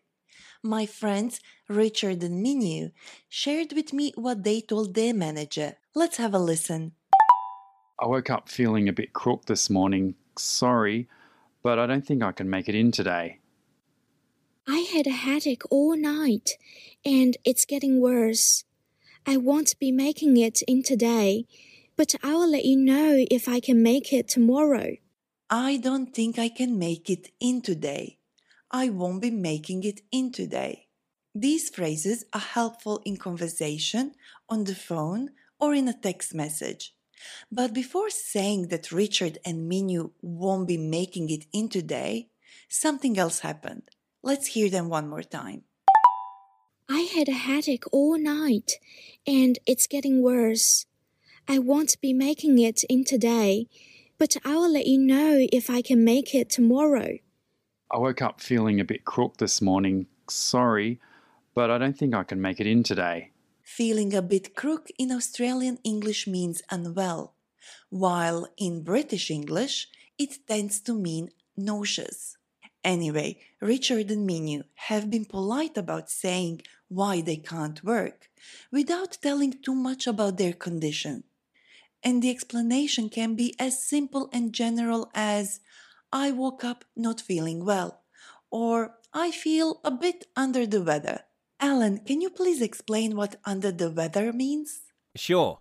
My friends Richard and Minu shared with me what they told their manager. Let's have a listen. I woke up feeling a bit crook this morning. Sorry, but I don't think I can make it in today. I had a headache all night and it's getting worse. I won't be making it in today but I will let you know if I can make it tomorrow. I don't think I can make it in today. I won't be making it in today. These phrases are helpful in conversation, on the phone, or in a text message. But before saying that Richard and Minu won't be making it in today, something else happened. Let's hear them one more time. I had a headache all night, and it's getting worse. I won't be making it in today, but I will let you know if I can make it tomorrow. I woke up feeling a bit crook this morning. Sorry, but I don't think I can make it in today. Feeling a bit crook in Australian English means unwell, while in British English it tends to mean nauseous. Anyway, Richard and Minu have been polite about saying why they can't work without telling too much about their condition. And the explanation can be as simple and general as I woke up not feeling well, or I feel a bit under the weather. Alan, can you please explain what under the weather means? Sure.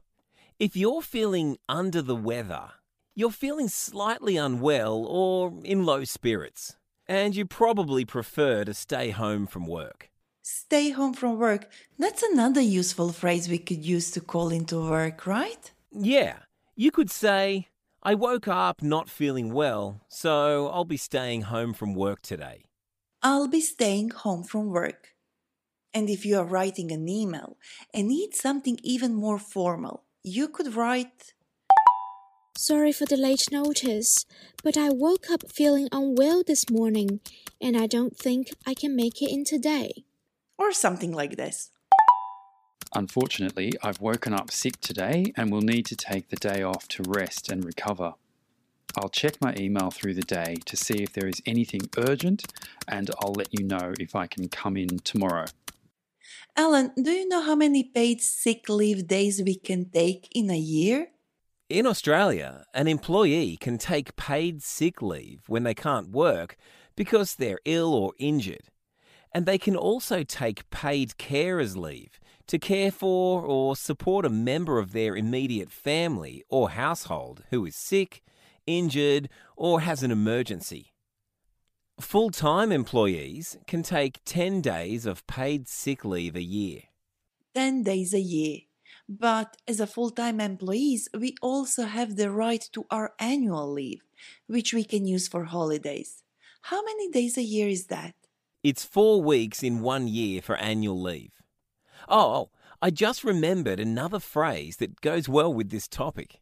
If you're feeling under the weather, you're feeling slightly unwell or in low spirits, and you probably prefer to stay home from work. Stay home from work. That's another useful phrase we could use to call into work, right? Yeah, you could say, I woke up not feeling well, so I'll be staying home from work today. I'll be staying home from work. And if you are writing an email and need something even more formal, you could write Sorry for the late notice, but I woke up feeling unwell this morning and I don't think I can make it in today. Or something like this. Unfortunately, I've woken up sick today and will need to take the day off to rest and recover. I'll check my email through the day to see if there is anything urgent and I'll let you know if I can come in tomorrow. Alan, do you know how many paid sick leave days we can take in a year? In Australia, an employee can take paid sick leave when they can't work because they're ill or injured. And they can also take paid carers leave to care for or support a member of their immediate family or household who is sick, injured, or has an emergency. Full time employees can take 10 days of paid sick leave a year. 10 days a year. But as a full time employees, we also have the right to our annual leave, which we can use for holidays. How many days a year is that? It's four weeks in one year for annual leave. Oh, oh, I just remembered another phrase that goes well with this topic.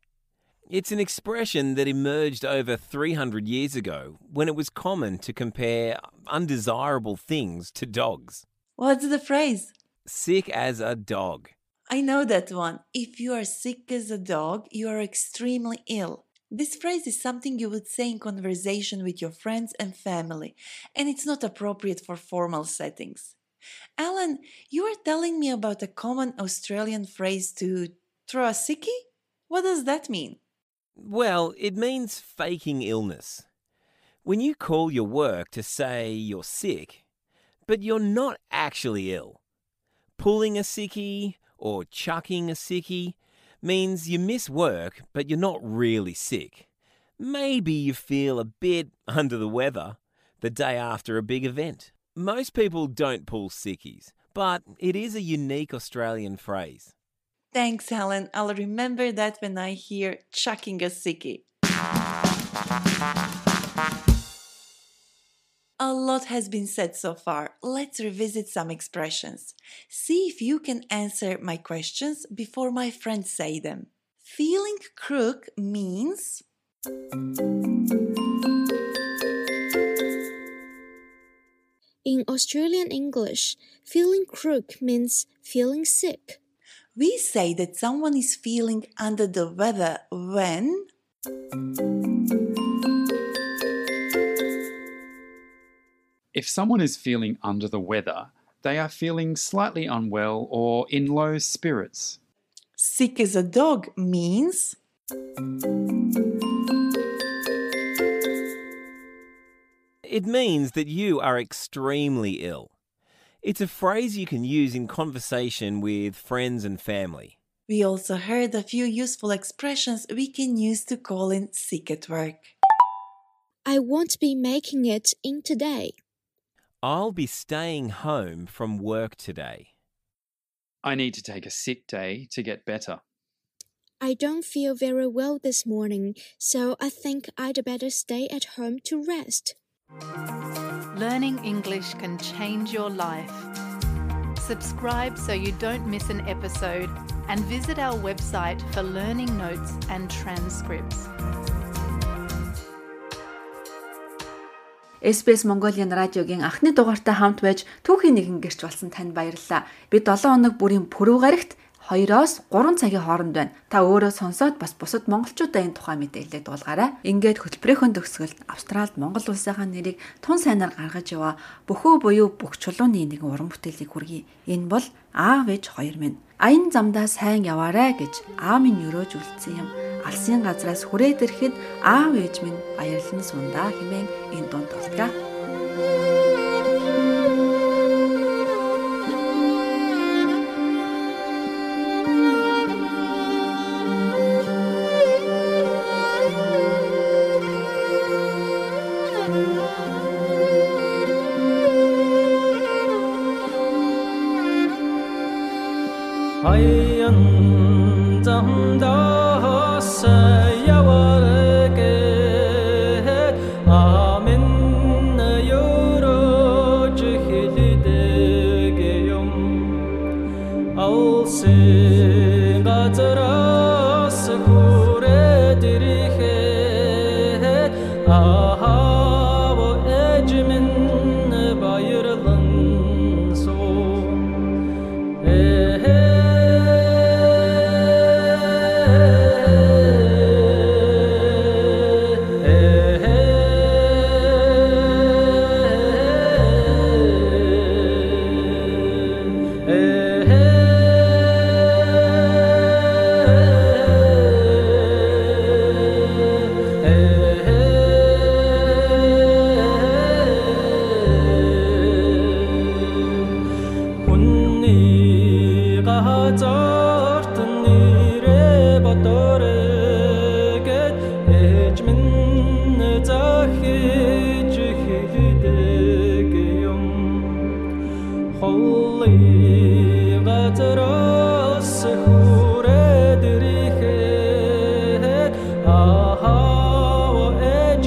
It's an expression that emerged over 300 years ago when it was common to compare undesirable things to dogs. What's the phrase? Sick as a dog. I know that one. If you are sick as a dog, you are extremely ill. This phrase is something you would say in conversation with your friends and family, and it's not appropriate for formal settings. Alan, you were telling me about a common Australian phrase to throw a sickie? What does that mean? Well, it means faking illness. When you call your work to say you're sick, but you're not actually ill. Pulling a sickie or chucking a sickie means you miss work, but you're not really sick. Maybe you feel a bit (laughs) under the weather the day after a big event. Most people don't pull sickies, but it is a unique Australian phrase. Thanks, Helen. I'll remember that when I hear chucking a sickie. A lot has been said so far. Let's revisit some expressions. See if you can answer my questions before my friends say them. Feeling crook means. In Australian English, feeling crook means feeling sick. We say that someone is feeling under the weather when. If someone is feeling under the weather, they are feeling slightly unwell or in low spirits. Sick as a dog means. It means that you are extremely ill. It's a phrase you can use in conversation with friends and family. We also heard a few useful expressions we can use to call in sick at work. I won't be making it in today. I'll be staying home from work today. I need to take a sick day to get better. I don't feel very well this morning, so I think I'd better stay at home to rest. Learning English can change your life. Subscribe so you don't miss an episode and visit our website for learning notes and transcripts. SBS Mongolian радиогийн анхны дугаартай хамт байж түүхийн нэгэн гэрч болсон танд баярлалаа. Би 7 хоног бүрийн пүрэв гарагт 2-оос 3 цагийн хооронд байна. Та өөрөө сонсоод бас бусад монголчуудаа энэ тухай мэдээлэлээ дуулгаарай. Ингээд хөтөлбөрийн төгсгөлд Австралид Монгол улсынхаа нэрийг тун сайнаар гаргаж яваа бөхөө буюу бүх чулууны нэгэн уран бүтээлийг хүргэе. Энэ бол аав ээж хоёр минь. Аян замдаа сайн яваарай гэж аав минь өрөөж үлдсэн юм алсын газраас хүрээд ирэхэд аав ээж минь баярлан сундаа хэмээн энэ дунд толтгоо.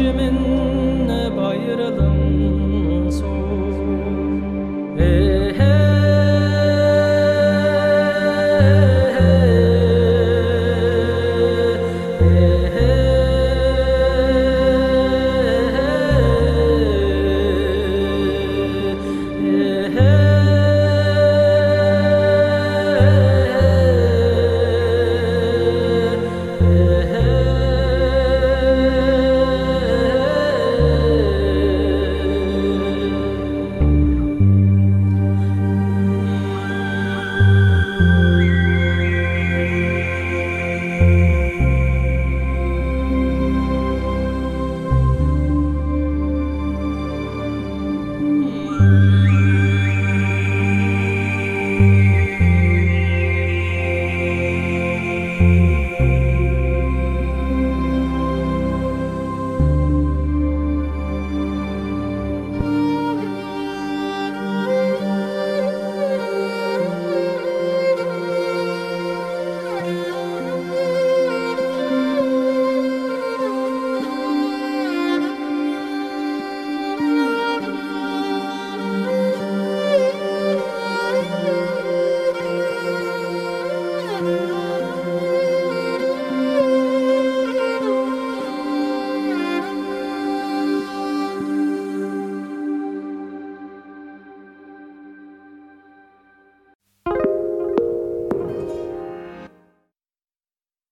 Benjamin